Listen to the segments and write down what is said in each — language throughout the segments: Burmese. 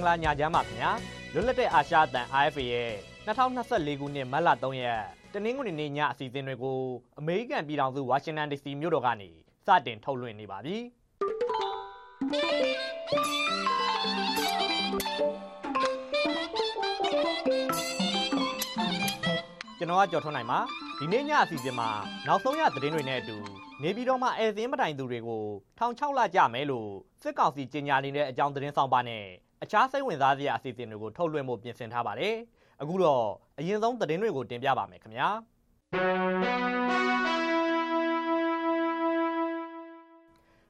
င်္ဂလာညချမ်းပါခင်ဗျာလွတ်လပ်တဲ့အာရှအသံ RFA ရဲ့2024ခုနှစ်မတ်လ3ရက်တနင်္ဂနွေနေ့ညအစီအစဉ်တွေကိုအမေရိကန်ပြည်ထောင်စုဝါရှင်တန် DC မြို့တော်ကနေစတင်ထုတ်လွှင့်နေပါပြီကျွန်တော်ကကြော်ထွန်းနိုင်ပါဒီနေ့ညအစီအစဉ်မှာနောက်ဆုံးရသတင်းတွေနဲ့အတူနေပြည်တော်မှာအဲစင်းမတိုင်သူတွေကိုထောင်6လကြမယ်လို့စစ်ကောင်စီကြေညာနေတဲ့အကြောင်းသတင်းဆောင်ပါနဲ့ အခြားစိတ်ဝင်စားစရာအစီအစဉ်တွေကိုထုတ်လွှင့်ဖို့ပြင်ဆင်ထားပါတယ်။အခုတော့အရင်ဆုံးသတင်းတွေကိုတင်ပြပါမယ်ခင်ဗျာ။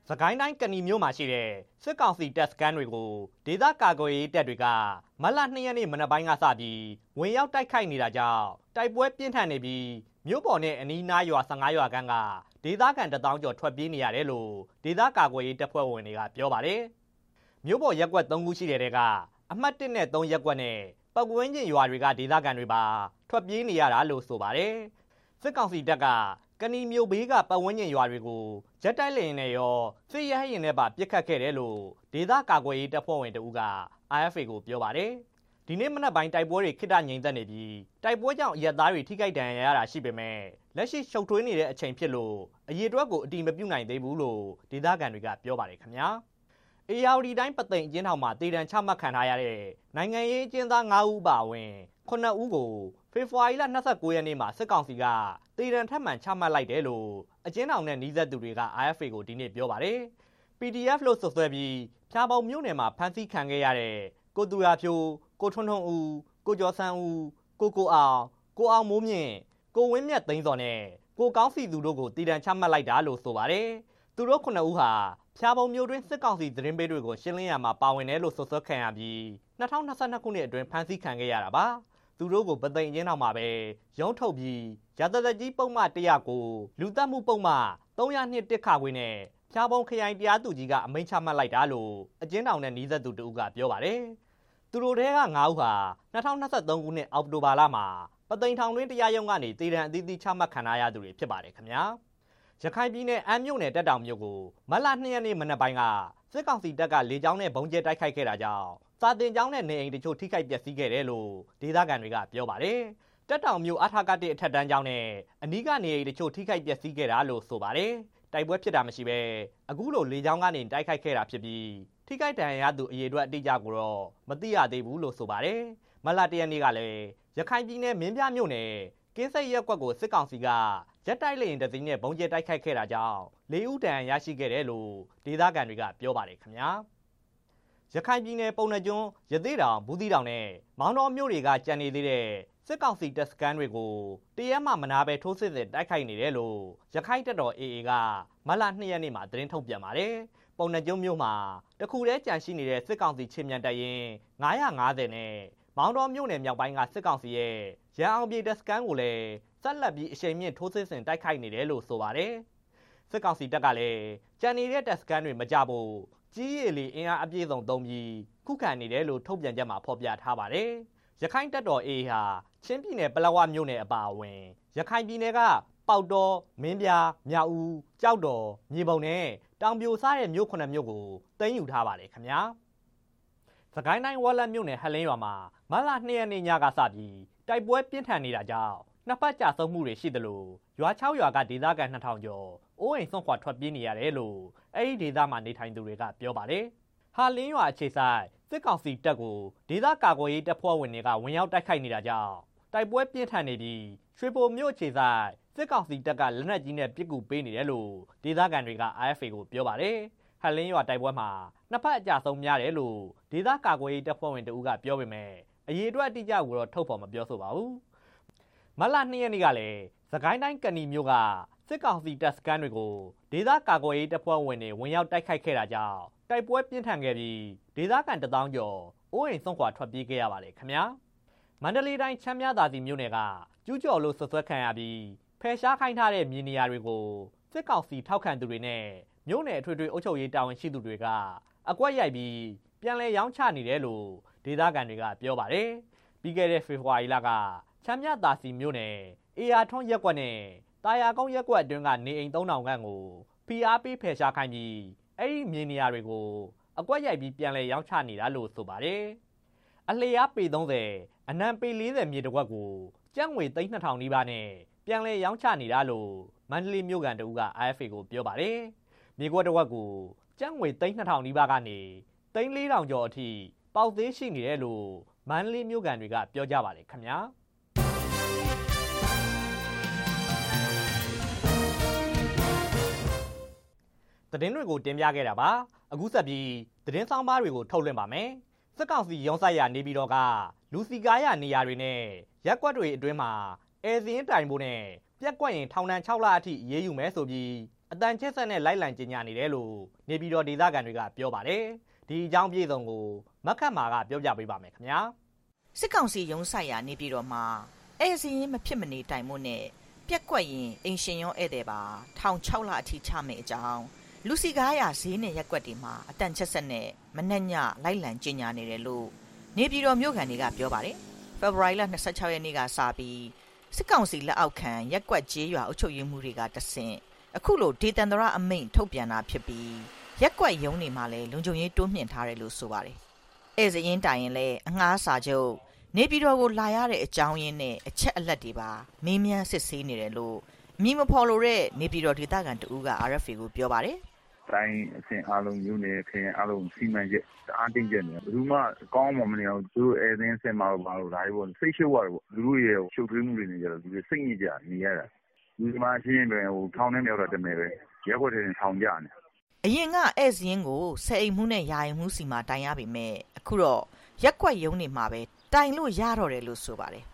စကိုင်းတိုင်းကဏီမြို့မှာရှိတဲ့စစ်ကောင်စီတပ်စခန်းတွေကိုဒေသကာကွယ်ရေးတပ်တွေကမတ်လ2ရက်နေ့မနက်ပိုင်းကစပြီးဝင်ရောက်တိုက်ခိုက်နေတာကြောင့်တိုက်ပွဲပြင်းထန်နေပြီးမြို့ပေါ်နဲ့အနီးနားရွာ15ရွာခန့်ကဒေသခံတထောင်ကျော်ထွက်ပြေးနေရတယ်လို့ဒေသကာကွယ်ရေးတပ်ဖွဲ့ဝင်တွေကပြောပါတယ်။ မြို့ပေါ်ရက်ကွက်3ခုရှိတဲ့တဲကအမှတ်1နဲ့3ရက်ကွက်နဲ့ပတ်ဝန်းကျင်ရွာတွေကဒေသခံတွေပါထွက်ပြေးနေရတာလို့ဆိုပါတယ်။စစ်ကောင်စီတပ်ကကဏီမြို့ဘေးကပတ်ဝန်းကျင်ရွာတွေကိုဂျက်တိုက်လင်နဲ့ရောစစ်ရဟရင်နဲ့ပါပြစ်ခတ်ခဲ့တယ်လို့ဒေသကာကွယ်ရေးတပ်ဖွဲ့ဝင်တဦးက RFA ကိုပြောပါတယ်။ဒီနေ့မနက်ပိုင်းတိုက်ပွဲတွေခိတငြိမ်သက်နေပြီးတိုက်ပွဲကြောင့်အရက်သားတွေထိခိုက်ဒဏ်ရာရတာရှိပေမဲ့လက်ရှိရှုပ်ထွေးနေတဲ့အချိန်ဖြစ်လို့အရေးအတွက်ကိုအတိမပြုတ်နိုင်သေးဘူးလို့ဒေသခံတွေကပြောပါတယ်ခင်ဗျာ အေယာဝတီတိုင်းပသိမ်အကျဉ်းထောင်မှာတည်တံချမှတ်ခံထားရတဲ့နိုင်ငံရေးအကျဉ်းသား9ဦးပါဝင်9ဦးကိုဖေဖော်ဝါရီလ29ရက်နေ့မှာစစ်ကောင်စီကတည်တံထပ်မံချမှတ်လိုက်တယ်လို့အကျဉ်းထောင်နဲ့နှီးဆက်သူတွေက RFA ကိုဒီနေ့ပြောပါတယ် PDF လို့ဆိုဆွဲပြီးဖြားပေါင်မြို့နယ်မှာဖမ်းဆီးခံခဲ့ရတဲ့ကိုသူရဖြိုးကိုထွန်းထွန်းဦးကိုကျော်ဆန်းဦးကိုကိုအောင်ကိုအောင်မိုးမြင့်ကိုဝင်းမြတ်သိန်းစော်နဲ့ကိုကောင်းစီသူတို့ကိုတည်တံချမှတ်လိုက်တာလို့ဆိုပါတယ်သူတို့ခုနှစ်ဦးဟာ ဖျားပုံမျိုးတွင်စစ်ကောင်စီသတင်းပေးတွေကိုရှင်းလင်းရမှာပါဝင်တယ်လို့ဆွဆွခံရပြီး2022ခုနှစ်အတွင်းဖမ်းဆီးခံခဲ့ရတာပါသူတို့ကိုပသိမ်ကျင်းတော်မှာပဲရုံးထုတ်ပြီးရတသက်ကြီးပုံမှ109လူသက်မှုပုံမှ302တစ်ခါခွေနဲ့ဖျားပုံခရိုင်တရားသူကြီးကအမိန့်ချမှတ်လိုက်တာလို့အကျဉ်းထောင်နဲ့နှီးသက်သူတို့ကပြောပါတယ်သူတို့ထဲက9ဦးဟာ2023ခုနှစ်အောက်တိုဘာလမှာပသိမ်ထောင်တွင်းတရားရုံးကနေတည်တံအသီးသီးချမှတ်ခံရသူတွေဖြစ်ပါတယ်ခင်ဗျာ ရခိုင်ပြည်နယ်အမ်းမြို့နယ်တက်တောင်မြို့ကိုမလ2ရက်နေ့မနက်ပိုင်းကစစ်ကောင်စီတပ်ကလေကြောင်းနဲ့ဘုံကျဲတိုက်ခိုက်ခဲ့တာကြောင့်စာတင်ကျောင်းနဲ့နေအိမ်တချို့ထိခိုက်ပျက်စီးခဲ့တယ်လို့ဒေသခံတွေကပြောပါတယ်တက်တောင်မြို့အထာကတဲ့အထက်တန်းကျောင်းနဲ့အနီးကနေအိမ်တချို့ထိခိုက်ပျက်စီးခဲ့တာလို့ဆိုပါတယ်တိုက်ပွဲဖြစ်တာမရှိဘဲအခုလိုလေကြောင်းကနေတိုက်ခိုက်ခဲ့တာဖြစ်ပြီးထိခိုက်ဒဏ်ရာရသူအရေအတွက်အတိအကျကိုတော့မသိရသေးဘူးလို့ဆိုပါတယ်။မလတရနေ့ကလည်းရခိုင်ပြည်နယ်မင်းပြမြို့နယ် ကင်းစိတ်ရက်ကွက်ကိုစစ်ကောင်စီကရက်တိုက်လေရင်တစည်းနဲ့ဘုံကျဲတိုက်ခိုက်ခဲ့တာကြောင့်လေးဦးတန်ရရှိခဲ့တယ်လို့ဒေသခံတွေကပြောပါတယ်ခင်ဗျာ။ရခိုင်ပြည်နယ်ပုံနှကျွန်းရသေးတောင်ဘူးသီးတောင်နဲ့မောင်တော်မြို့တွေကကြံနေသေးတဲ့စစ်ကောင်စီတပ်စခန်းတွေကိုတရက်မှမနာပဲထိုးစစ်စစ်တိုက်ခိုက်နေတယ်လို့ရခိုင်တပ်တော် AA ကမလ2ရက်နေ့မှာသတင်းထုတ်ပြန်ပါတယ်။ပုံနှကျုံမြို့မှာတခုတည်းကြန့်ရှိနေတဲ့စစ်ကောင်စီချင်းမြန်တပ်ရင်950နဲ့ မောင်းတော်မြို့နယ်မြောက်ပိုင်းကစစ်ကောင်စီရဲ့ရန်အောင်ပြည်တပ်စခန်းကိုလည်းဆက်လက်ပြီးအရှိန်မြင့်ထိုးစစ်ဆင်တိုက်ခိုက်နေတယ်လို့ဆိုပါတယ်။စစ်ကောင်စီတပ်ကလည်းကြံနေတဲ့တပ်စခန်းတွေမကြဖို့ကြီးရည်လီအင်အားအပြည့်စုံသုံးပြီးခုခံနေတယ်လို့ထုတ်ပြန်ချက်မှာဖော်ပြထားပါတယ်။ရခိုင်တပ်တော် AA ဟာချင်းပြည်နယ်ပလောဝမြို့နယ်အပါအဝင်ရခိုင်ပြည်နယ်ကပေါက်တော်မင်းပြားမြောက်ဦးကြောက်တော်မြေပုံနဲ့တောင်ပြိုစားတဲ့မြို့ခုနှစ်မြို့ကိုတင်ယူထားပါတယ်ခင်ဗျာ။ စကိုင်းတိုင်းဝက်လက်မြို့နယ်ဟလင်းရွာမှာမလ2ရက်နေ့ညကစပြီးတိုက်ပွဲပြင်းထန်နေတာကြောင့်နှစ်ပတ်ကြာဆုံးမှုတွေရှိသလိုရွာ6ရွာကဒေသခံ2000ကျော်အိုးအိမ်ဆွန့်ခွာထွက်ပြေးနေရတယ်လို့အဲဒီဒေသမှာနေထိုင်သူတွေကပြောပါတယ်။ဟာလင်းရွာအခြေဆိုင်စစ်ကောင်စီတပ်ကိုဒေသကာကွယ်ရေးတပ်ဖွဲ့ဝင်တွေကဝင်ရောက်တိုက်ခိုက်နေတာကြောင့်တိုက်ပွဲပြင်းထန်နေပြီးရွှေဘိုမြို့အခြေဆိုင်စစ်ကောင်စီတပ်ကလက်နက်ကြီးနဲ့ပစ်ကူပေးနေတယ်လို့ဒေသခံတွေက AFA ကိုပြောပါတယ်။ ဟလင်းရွာတိုက်ပွဲမှာနှစ်ဖက်အကြဆုံးများတယ်လို့ဒေသကာကွယ်ရေးတပ်ဖွဲ့ဝင်တဦးကပြောပေမဲ့အရေးအတွက်အတိအကျကိုတော့ထုတ်ဖော်မပြောဆိုပါဘူး။မလ2ရက်နေ့ကလည်းသခိုင်းတိုင်းကဏီမြို့ကစစ်ကောင်စီတပ်စခန်းတွေကိုဒေသကာကွယ်ရေးတပ်ဖွဲ့ဝင်တွေဝင်ရောက်တိုက်ခိုက်ခဲ့တာကြောင့်တိုက်ပွဲပြင်းထန်ခဲ့ပြီးဒေသခံတထောင်ကျော်အိုးအိမ်ဆုံးခွာထွက်ပြေးခဲ့ရပါတယ်ခင်ဗျာ။မန္တလေးတိုင်းချမ်းမြသာစီမြို့နယ်ကကျူးကျော်လို့ဆွဆွဲခံရပြီးဖယ်ရှားခိုင်းထားတဲ့မြေနေရာတွေကိုစစ်ကောင်စီထောက်ခံသူတွေနဲ့ မြို့နယ်အထွေထွေအုပ်ချုပ်ရေးတာဝန်ရှိသူတွေကအကွက်ရိုက်ပြီးပြန်လည်ရောင်းချနေတယ်လို့ဒေသခံတွေကပြောပါတယ်။ပြီးခဲ့တဲ့ဖေဖော်ဝါရီလကချမ်းမြသာစီမြို့နယ်အေယာထွန်းရက်ကွက်နဲ့တာယာကုန်းရက်ကွက်အတွင်းကနေအိမ်3000ခန့်ကို PRP ဖယ်ရှားခိုင်းပြီးအဲ့ဒီမြေနေရာတွေကိုအကွက်ရိုက်ပြီးပြန်လည်ရောင်းချနေတာလို့ဆိုပါတယ်။အလျားပေ30အနံပေ40မြေတစ်ခွက်ကိုကျပ်ငွေ3200နီးပါးနဲ့ပြန်လည်ရောင်းချနေတာလို့မန္တလေးမြို့ကန်တဦးက IFA ကိုပြောပါတယ်။ မြေကွက်တစ်ခွက်ကိုကျပ်ငွေ3200နီးပါးကနေ3400ကျော်အထိပေါက်သေးရှိနေတယ်လို့မန္တလေးမြို့ကန်တွေကပြောကြပါတယ်ခင်ဗျာ။သတင်းတွေကိုတင်ပြခဲ့တာပါအခုဆက်ပြီးသတင်းဆောင်ပါတွေကိုထုတ်လွှင့်ပါမယ်စစ်ကောင်စီရုံးဆိုင်ရာနေပြည်တော်ကလူစီကားရနေရာတွေနဲ့ရက်ကွက်တွေအတွင်းမှာအဲစင်းတိုင်ဖို့နဲ့ပြက်ကွက်ရင်ထောင်ဒဏ်6လအထိအေးအေးယူမယ်ဆိုပြီး အတန်ချစ်ဆက်နဲ့လိုက်လံကြေညာနေတယ်လို့နေပြည်တော်ဒေသခံတွေကပြောပါတယ်ဒီအကြောင်းပြေဆုံးကိုမက်ခတ်မာကပြောပြပေးပါမယ်ခင်ဗျာစစ်ကောင်စီရုံးဆိုင်ရာနေပြည်တော်မှာအဲစင်းမဖြစ်မနေတိုင်ဖို့နဲ့ပြက်ကွက်ရင်အင်ရှင်ရောဧည့်သည်ပါထောင်6လအထိချမယ်အကြောင်းလူစီကားရဈေးနဲ့ရက်ွက်တွေမှာအတန်ချက်ဆက်နဲ့မနှက်ညလိုက်လံကြီးညာနေတယ်လို့နေပြည်တော်မြို့ခံတွေကပြောပါတယ်ဖေဖော်ဝါရီလ26ရက်နေ့ကစပြီးစစ်ကောင်စီလက်အောက်ခံရက်ွက်ကျေးရွာအုပ်ချုပ်ရေးမှုတွေကတဆင့် အခုလိုဒေတန္တရအမိန့်ထုတ်ပြန်တာဖြစ်ပြီးရက်ွက်ရုံးတွေမှာလည်းလုံခြုံရေးတိုးမြှင့်ထားတယ်လို့ဆိုပါတယ်အဲစရင်တိုင်ရင်လည်းအငှားစာချုပ်နေပြည်တော်ကိုလာရတဲ့အကြောင်းရင်းနဲ့အချက်အလက်တွေပါမင်းမြန်းစစ်ဆေးနေတယ်လို့မိမဖော်လို့တဲ့နေပြည်တော်ဒေသခံတဦးက RFA ကိုပြောပါတယ်တိုင်းအဆင့်အားလုံးမြို့နယ်ခရိုင်အားလုံးစီမံချက်တအားတင်းကျပ်နေတယ်ဘယ်သူမှကောင်းမှမနေအောင်သူတို့အဲသင်းအဆင့်မှာဘာလို့ဒါတွေပေါ့စိတ်ရှုပ်ရတယ်ပေါ့လူတို့ရဲ့ရှုပ်ထွေးမှုတွေနေကြတော့လူတွေစိတ်ညစ်ကြနေရတာ လူဒီမှာရှင်းရင်ဟိုထောင်းထဲမြောက်တာတမယ်ပဲရက်ွက်တဲ့ထောင်ကြနေအရင်ကဧည့်စင်းကိုဆယ်အိမ်မှုနဲ့ယာယီမှုစီမှာတိုင်ရပေမဲ့အခုတော့ရက်ွက်ရုံးနေမှာပဲတိုင်လို့ရတော့တယ်လို့ဆိုပါတယ်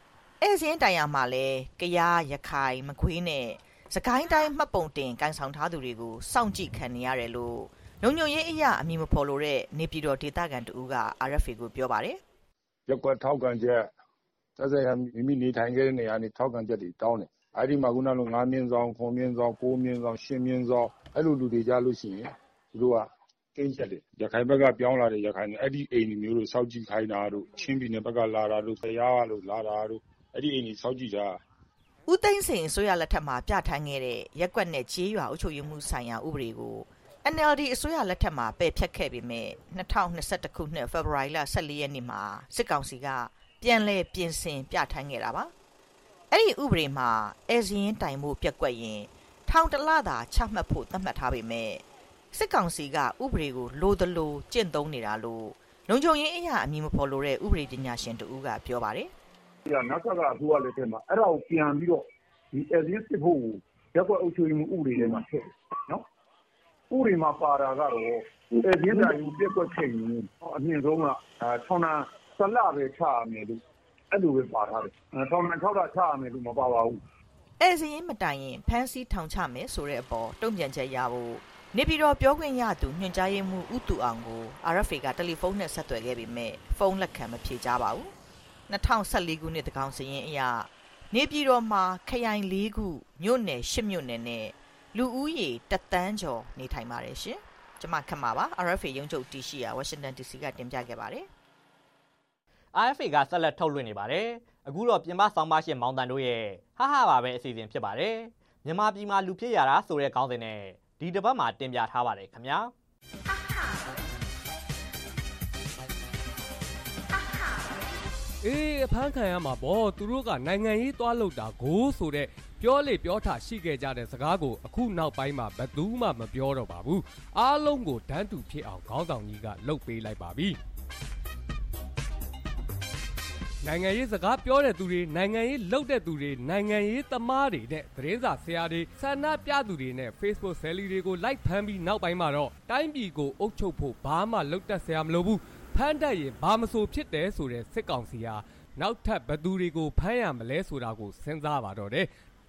ဧည့်စင်းတိုင်ရမှာလဲကရားရခိုင်မကွေးနဲ့စကိုင်းတိုင်းမှတ်ပုံတင်ကန်ဆောင်ထားသူတွေကိုစောင့်ကြည့်ခံနေရတယ်လို့လုံညုံရေးအရာအမည်မဖော်လို့တဲ့နေပြည်တော်ဒေသခံတူက RFA ကိုပြောပါတယ်။ရက်ကွက်ထောက်ကန်ချက်သက်ဆိုင်ရာမိမိနေထိုင်ခဲ့တဲ့နေရာနေထောက်ကန်ချက်တွေတောင်းတယ်။ အဲဒီမှာခုနလို9မြင်းဆောင်9မြင်းဆောင်9မြင်းဆောင်10မြင်းဆောင်အဲ့လိုလူတွေကြလို့ရှိရင် သူတို့ကကင်းချက်တယ် ရခိုင်ဘက်က ပြောင်းလာတဲ့ ရခိုင်အဲ့ဒီအိမ်မျိုးတို့စောက်ကြည့်ခိုင်းတာတို့ ချင်းပြည်နယ်ဘက်က လာတာတို့တရားလို့လာတာတို့ အဲ့ဒီအိမ်ကြီးစောက်ကြည့်တာ ဦးသိန်းစိန်အစိုးရလက်ထက်မှာ ပြဋ္ဌာန်းခဲ့တဲ့ရက်ကွက်နဲ့ကြေးရွာအုပ်ချုပ်ရေးမှုဆိုင်ရာ ဥပဒေကို NLD အစိုးရလက်ထက်မှာ ပယ်ဖျက်ခဲ့ပေမဲ့2021ခုနှစ် ဖေဖော်ဝါရီလ14ရက်နေ့မှာ စစ်ကောင်စီက ပြန်လည်ပြင်ဆင် ပြဋ္ဌာန်းခဲ့တာပါ အဲ့ဒီဥပဒေမှာအဲဇင်းတိုင်မှုပြက်ကွက်ရင် ထောင်တလသာချမှတ်ဖို့သတ်မှတ်ထားပေမဲ့စစ်ကောင်စီကဥပဒေကိုလိုသလိုကျင့်သုံးနေတာလို့လုံခြုံရေးအရာအမည်မဖော်လိုတဲ့ဥပဒေပညာရှင်တူကပြောပါတယ်နောက်ထပ်ကအစိုးရလက်ထက်မှာအဲ့ဒါကိုပြန်ပြီးတော့ဒီဧည့်စာရင်းစစ်ဖို့ကိုရပ်ကွက်အုပ်ချုပ်ရေးမှူးဥပဒေထဲမှာထည့်တယ်နော်။ဥပဒေမှာပါတာကတော့ဧည့်စာရင်းတိုင်ကိုပျက်ကွက်ခဲ့ရင်အမြင့်ဆုံးကထောင်ဒဏ်၁လပဲချရမယ်လို့ အဲ့လိုပဲပါထားတယ်။ထောင်ဒဏ်၆လချရမယ်လို့မပါပါဘူး။ဧည့်စာရင်းမတိုင်ရင်ဖမ်းဆီးထောင်ချမယ်ဆိုတဲ့အပေါ်တုံ့ပြန်ချက်ရဖို့နေပြည်တော်ပြောခွင့်ရသူညွှန်ကြားရေးမှူးဦးသူအောင်ကို RFA ကတယ်လီဖုန်းနဲ့ဆက်သွယ်ခဲ့ပေမဲ့ဖုန်းလက်ခံမဖြေကြားပါဘူး2014ခုနှစ်တကောင်စရင်အရနေပြည်တော်မှာခရိုင်၄ခုမြို့နယ်၈မြို့နယ်နဲ့လူဦးရေတသန်းကျော်နေထိုင်ပါတယ်ရှင်။ကျွန်မခက်မှာပါ RFA ရုံးချုပ်တရှိရာ Washington DC ကတင်ပြခဲ့ပါတယ်။ RFA ကဆက်လက်ထုတ်လွှင့်နေပါတယ်။အခုတော့ပြင်ပဆောင်ပါရှင်မောင်တန်တို့ရဲ့ဟဟပါပဲအစီအစဉ်ဖြစ်ပါတယ်။မြန်မာပြည်မှာလူဖြစ်ရတာဆိုတဲ့ခေါင်းစဉ်နဲ့ဒီတစ်ပတ်မှာတင်ပြထားပါတယ်ခင်ဗျာ။အေးအဖမ်းခံရမှာပေါ့သူတို့ကနိုင်ငံရေးသွားလို့တာကိုဆိုတဲ့ပြောလေပြောထရှိခဲ့ကြတဲ့စကားကိုအခုနောက်ပိုင်းမှာဘယ်သူမှမပြောတော့ပါဘူးအားလုံးကိုတန်းတူဖြစ်အောင်ခေါင်းဆောင်ကြီးကလှုပ်ပေးလိုက်ပါပြီ နိုင်ငံရေးစကားပြောတဲ့သူတွေနိုင်ငံရေးလှုပ်တဲ့သူတွေနိုင်ငံရေးသမားတွေနဲ့သတင်းစာဆရာတွေဆန္ဒပြသူတွေနဲ့ Facebook ဆယ်လီတွေကိုလိုက်ဖမ်းပြီးနောက်ပိုင်းမှာတော့တိုင်းပြည်ကိုအုပ်ချုပ်ဖို့ဘာမှလှုပ်တတ်ဆရာမလိုဘူးဖမ်းတတ်ရင်ဘာမဆိုဖြစ်တယ်ဆိုတဲ့စစ်ကောင်စီဟာနောက်ထပ်ဘသူတွေကိုဖမ်းရမလဲဆိုတာကိုစဉ်းစားပါတော့တယ်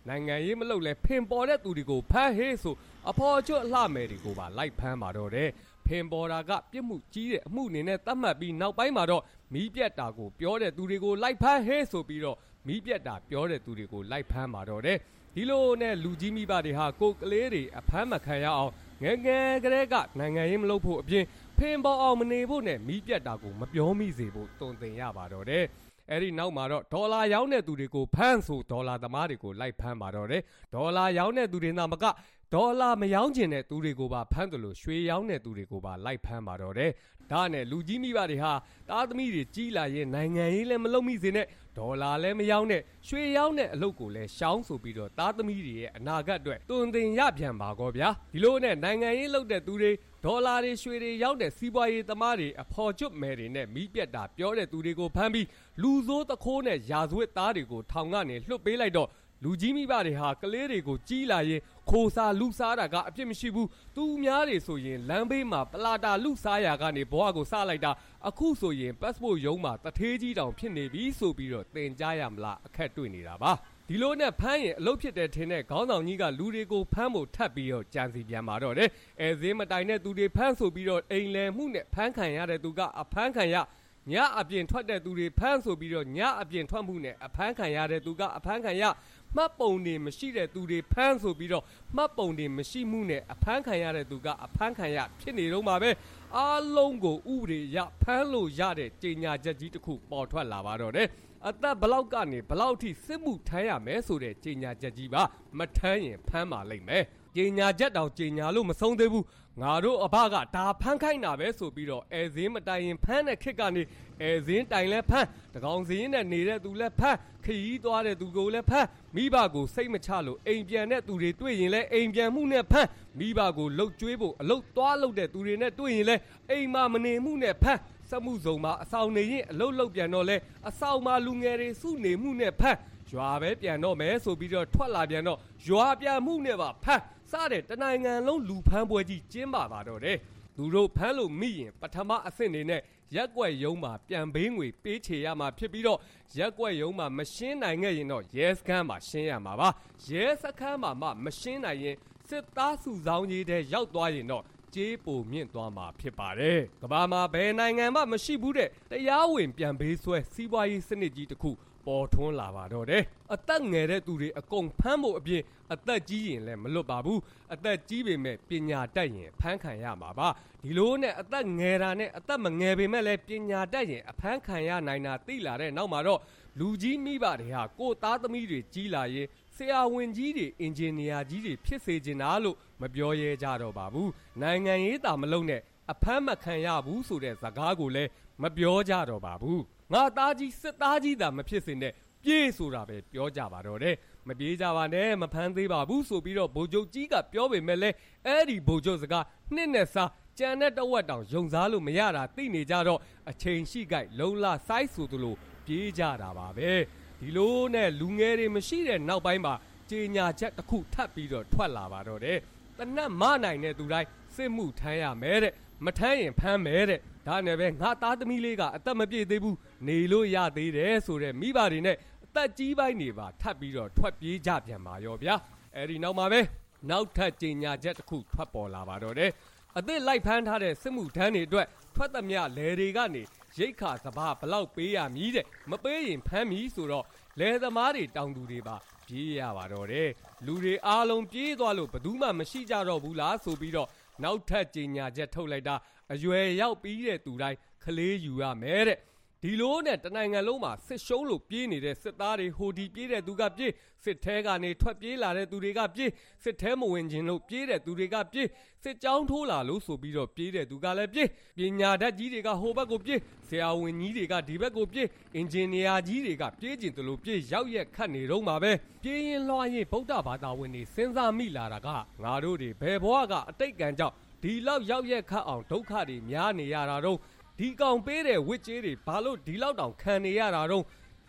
နိုင်ငံရေးမလုပ်လဲဖင်ပေါ်တဲ့သူတွေကိုဖမ်းဟေးဆိုအဖော်ချွတ်အလှမယ်တွေကိုပါလိုက်ဖမ်းပါတော့တယ် ဖင်ပေါ်တာကပြစ်မှုကြီးတဲ့အမှုအနေနဲ့သတ်မှတ်ပြီးနောက်ပိုင်းမှာတော့မီးပြက်တာကိုပြောတဲ့သူတွေကိုလိုက်ဖမ်းဟေးဆိုပြီးတော့မီးပြက်တာပြောတဲ့သူတွေကိုလိုက်ဖမ်းပါတော့တယ်ဒီလိုနဲ့လူကြီးမိဘတွေဟာကိုကလေးတွေအဖမ်းမခံရအောင်ငယ်ငယ်ကလေးကနိုင်ငံရေးမလုပ်ဖို့အပြင်ဖင်ပေါ်အောင်မနေဖို့နဲ့မီးပြတ်တာကိုမပြောမိစေဖို့တုံသင်ရပါတော့တယ်အဲ့ဒီနောက်မှာတော့ဒေါ်လာရောင်းတဲ့သူတွေကိုဖမ်းဆိုဒေါ်လာသမားတွေကိုလိုက်ဖမ်းပါတော့တယ်ဒေါ်လာရောင်းတဲ့သူတွေသာမက ဒေါ်လာမရောင်းကျင်တဲ့သူတွေကိုပါဖမ်းတယ်လို့ရွှေရောင်းတဲ့သူတွေကိုပါလိုက်ဖမ်းပါတော့တယ်ဒါနဲ့လူကြီးမိဘတွေဟာတာသမီတွေကြီးလာရင်နိုင်ငံရေးလည်းမလုပ်မိစေနဲ့ဒေါ်လာလည်းမရောင်းနဲ့ရွှေရောင်းတဲ့အလုပ်ကိုလည်းရှောင်းဆိုပြီးတော့တာသမီတွေရဲ့အနာဂတ်အတွက်တွင်တင်ရပြန်ပါကောဗျာဒီလိုနဲ့နိုင်ငံရေးလုပ်တဲ့သူတွေဒေါ်လာတွေရွှေတွေရောက်တဲ့စီးပွားရေးသမားတွေအဖော်ကျွတ်မယ်တွေနဲ့မိပြက်တာပြောတဲ့သူတွေကိုဖမ်းပြီးလူဆိုးတခိုးနဲ့ရာဇဝတ်သားတွေကိုထောင်ကနေလွှတ်ပေးလိုက်တော့လူကြီးမိဘတွေဟာကလေးတွေကိုကြီးလာရင် ခိုးစားလူစားတာကအပြစ်မရှိဘူးသူများတွေဆိုရင်လမ်းဘေးမှာပလာတာလူစားရာကနေဘွားကိုစလိုက်တာအခုဆိုရင် passport ရုံးမှာတထေးကြီးတောင်ဖြစ်နေပြီဆိုပြီးတော့တင်ကြရမလားအခက်တွေ့နေတာပါဒီလိုနဲ့ဖမ်းရင်အလုပ်ဖြစ်တဲ့ထင်တဲ့ခေါင်းဆောင်ကြီးကလူတွေကိုဖမ်းဖို့ထပ်ပြီးတော့ကြံစီပြန်มาတော့တယ်အဲဈေးမတိုင်တဲ့သူတွေဖမ်းဆိုပြီးတော့အိမ်လယ်မှုနဲ့ဖမ်းခံရတဲ့သူကအဖမ်းခံရညအပြင်ထွက်တဲ့သူတွေဖမ်းဆိုပြီးတော့ညအပြင်ထွက်မှုနဲ့အဖမ်းခံရတဲ့သူကအဖမ်းခံရ မှတ်ပုံတွေမရှိတဲ့သူတွေဖမ်းဆိုပြီးတော့မှတ်ပုံတွေမရှိမှုနဲ့အဖမ်းခံရတဲ့သူကအဖမ်းခံရဖြစ်နေတော့မှာပဲအားလုံးကိုဥပဒေရဖမ်းလို့ရတဲ့ကြေညာချက်ကြီးတစ်ခုပေါ်ထွက်လာပါတော့တယ်အသက်ဘလောက်ကနေဘလောက်ထိစစ်မှုထမ်းရမယ်ဆိုတဲ့ကြေညာချက်ကြီးပါမထမ်းရင်ဖမ်းပါလိမ့်မယ် ကြေညာချက်တောင်ကြေညာလို့မဆုံးသေးဘူးငါတို့အဘကဒါဖမ်းခိုင်းတာပဲဆိုပြီးတော့အဲစင်းမတိုင်ရင်ဖမ်းတဲ့ခစ်ကနေအဲစင်းတိုင်လဲဖမ်းတကောင်စင်းနဲ့နေတဲ့သူလဲဖမ်းခရီးသွားတဲ့သူကိုလဲဖမ်းမိဘကိုစိတ်မချလို့အိမ်ပြန်တဲ့သူတွေတွေ့ရင်လဲအိမ်ပြန်မှုနဲ့ဖမ်းမိဘကိုလှုပ်ကြွေးဖို့အလုတ်သွားလုပ်တဲ့သူတွေနဲ့တွေ့ရင်လဲအိမ်မှာမနေမှုနဲ့ဖမ်းစက်မှုစုံမှာအဆောင်နေရင်အလုတ်လုတ်ပြန်တော့လဲအဆောင်မှာလူငယ်တွေစုနေမှုနဲ့ဖမ်းရွာပဲပြန်တော့မယ်ဆိုပြီးတော့ထွက်လာပြန်တော့ရွာပြန်မှုနဲ့ပါဖမ်း စတဲ့တနိုင်ငံလုံးလူဖမ်းပွဲကြီးကျင်းပါပါတော့တယ်သူတို့ဖမ်းလို့မိရင်ပထမအဆင့်နေနဲ့ရက်ွက်ရုံးမှာပြန်ပေးငွေပေးချေရမှာဖြစ်ပြီးတော့ရက်ွက်ရုံးမှာမရှင်းနိုင်ခဲ့ရင်တော့ရဲစခန်းမှာရှင်းရမှာပါရဲစခန်းမှာမှမရှင်းနိုင်ရင်စစ်သားစုဆောင်ကြီးတဲ့ရောက်သွားရင်တော့ ကြေးပိုမြင့်သွားမှာဖြစ်ပါတယ်။ကမ္ဘာမှာဘယ်နိုင်ငံမှမရှိဘူးတဲ့တရားဝင်ပြန်ပေးဆွဲစီးပွားရေးစနစ်ကြီးတစ်ခုပေါ်ထွန်းလာပါတော့တယ်အသက်ငယ်တဲ့သူတွေအကုန်ဖမ်းဖို့အပြင်အသက်ကြီးရင်လည်းမလွတ်ပါဘူးအသက်ကြီးပေမဲ့ပညာတတ်ရင်ဖမ်းခံရမှာပါဒီလိုနဲ့အသက်ငယ်တာနဲ့အသက်မငယ်ပေမဲ့လည်းပညာတတ်ရင်အဖမ်းခံရနိုင်တာသိလာတဲ့နောက်မှာတော့လူကြီးမိဘတွေဟာကိုသားသမီးတွေကြီးလာရင် ဆရာဝန်ကြီးတွေအင်ဂျင်နီယာကြီးတွေဖြစ်စေချင်တာလို့မပြောရဲကြတော့ပါဘူးနိုင်ငံရေးတာမလုံးနဲ့အဖမ်းမခံရဘူးဆိုတဲ့ဇာကားကိုလည်းမပြောကြတော့ပါဘူးငါသားကြီးစစ်သားကြီးသာမဖြစ်စင်တဲ့ပြေးဆိုတာပဲပြောကြပါတော့တယ်မပြေးကြပါနဲ့မဖမ်းသေးပါဘူးဆိုပြီးတော့ဗိုလ်ချုပ်ကြီးကပြောပေမဲ့လဲအဲ့ဒီဗိုလ်ချုပ်စကားနှစ်နဲ့စားကြံတဲ့တဝက်တောင်ယုံစားလို့မရတာသိနေကြတော့အချိန်ရှိကြိုက်လုံလာစိုက်ဆိုသလိုပြေးကြတာပါပဲ ဒီလိုနဲ့လူငယ်တွေမရှိတဲ့နောက်ပိုင်းမှာကြေညာချက်တစ်ခုထပ်ပြီးတော့ထွက်လာပါတော့တယ်တနတ်မနိုင်တဲ့သူတိုင်းစစ်မှုထမ်းရမယ်တဲ့မထမ်းရင်ဖမ်းမယ်တဲ့ဒါနဲ့ပဲငါသားသမီးလေးကအသက်မပြည့်သေးဘူးနေလို့ရသေးတယ်ဆိုတဲ့မိဘတွေနဲ့အသက်ကြီးပိုင်းနေပါထပ်ပြီးတော့ထွက်ပြေးကြပြန်ပါရောဗျာအဲ့ဒီနောက်မှာပဲနောက်ထပ်ကြေညာချက်တစ်ခုထွက်ပေါ်လာပါတော့တယ်အသစ်လိုက်ဖမ်းထားတဲ့စစ်မှုထမ်းတွေအတွက်ထွက်သမျှလယ်တွေကနေ ရိတ်ခါစဘာဘလောက်ပေးရမည်တဲ့မပေးရင်ဖမ်းမည်ဆိုတော့လယ်သမားတွေတောင်သူတွေပါပြေးရပါတော့တယ်လူတွေအားလုံးပြေးသွားလို့ဘယ်သူမှမရှိကြတော့ဘူးလားဆိုပြီးတော့နောက်ထပ်ကြေညာချက်ထုတ်လိုက်တာအရွယ်ရောက်ပြီးတဲ့သူတိုင်းကလေးယူရမယ်တဲ့ ဒီလိုနဲ့တနိုင်ငံလုံးမှာစစ်ရှုံးလို့ပြေးနေတဲ့စစ်သားတွေဟိုဒီပြေးတဲ့သူကပြေးစစ်ထဲကနေထွက်ပြေးလာတဲ့သူတွေကပြေးစစ်ထဲမဝင်ခြင်းလို့ပြေးတဲ့သူတွေကပြေးစစ်ကြောင်းထိုးလာလို့ဆိုပြီးတော့ပြေးတဲ့သူကလည်းပြေးပညာတတ်ကြီးတွေကဟိုဘက်ကိုပြေးဆရာဝန်ကြီးတွေကဒီဘက်ကိုပြေးအင်ဂျင်နီယာကြီးတွေကပြေးကျင်တယ်လို့ပြေးရောက်ရက်ခတ်နေတော့မှာပဲပြေးရင်လွှားရင်ဗုဒ္ဓဘာသာဝင်တွေစဉ်းစားမိလာတာကငါတို့တွေဘယ်ဘဝကအတိတ်ကံကြောင့်ဒီလောက်ရောက်ရက်ခတ်အောင်ဒုက္ခတွေများနေရတာတော့ ဒီကောင်ပေးတဲ့ဝစ်ကြေးတွေဘာလို့ဒီလောက်တောင်ခံနေရတာတော့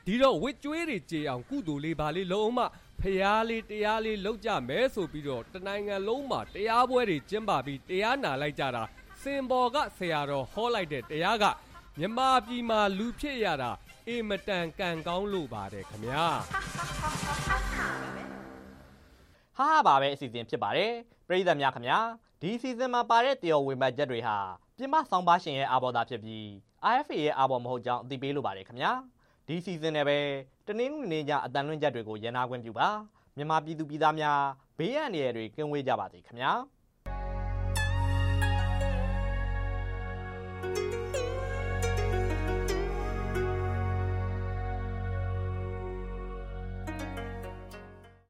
ဒီတော့ဝစ်ကျွေးတွေကြေအောင်ကုသိုလ်လေးဘာလေးလုံးမဖျားလေးတရားလေးလောက်ကြမဲဆိုပြီးတော့တနိုင်ငံလုံးမှာတရားပွဲတွေကျင်းပပြီးတရားနာလိုက်ကြတာစင်ဘော်ကဆရာတော်ဟောလိုက်တဲ့တရားကမြမပြည်မှာလူဖြစ်ရတာအင်မတန်ကံကောင်းလို့ပါတယ်ခမညာ ဟာဟာပါပဲအစီအစဉ်ဖြစ်ပါတယ်ပရိသတ်များခမညာဒီအစီအစဉ်မှာပါတဲ့တရော်ဝင်ပတ်ချက်တွေဟာပြင်ပဆောင်ပါရှင်ရဲ့အာဘော်သာဖြစ်ပြီး IFA ရဲ့အာဘော်မဟုတ်ကြောင်းအသိပေးလိုပါတယ်ခင်ဗျာဒီစီဇန်နဲ့ပဲတနင်္ဂနွေနေ့ညအတန်လွင့်ချက်တွေကိုရန်နာခွင့်ပြုပါမြန်မာပြည်သူပြည်သားများဘေးရန်တွေတွေကင်းဝေးကြပါစေခင်ဗျာ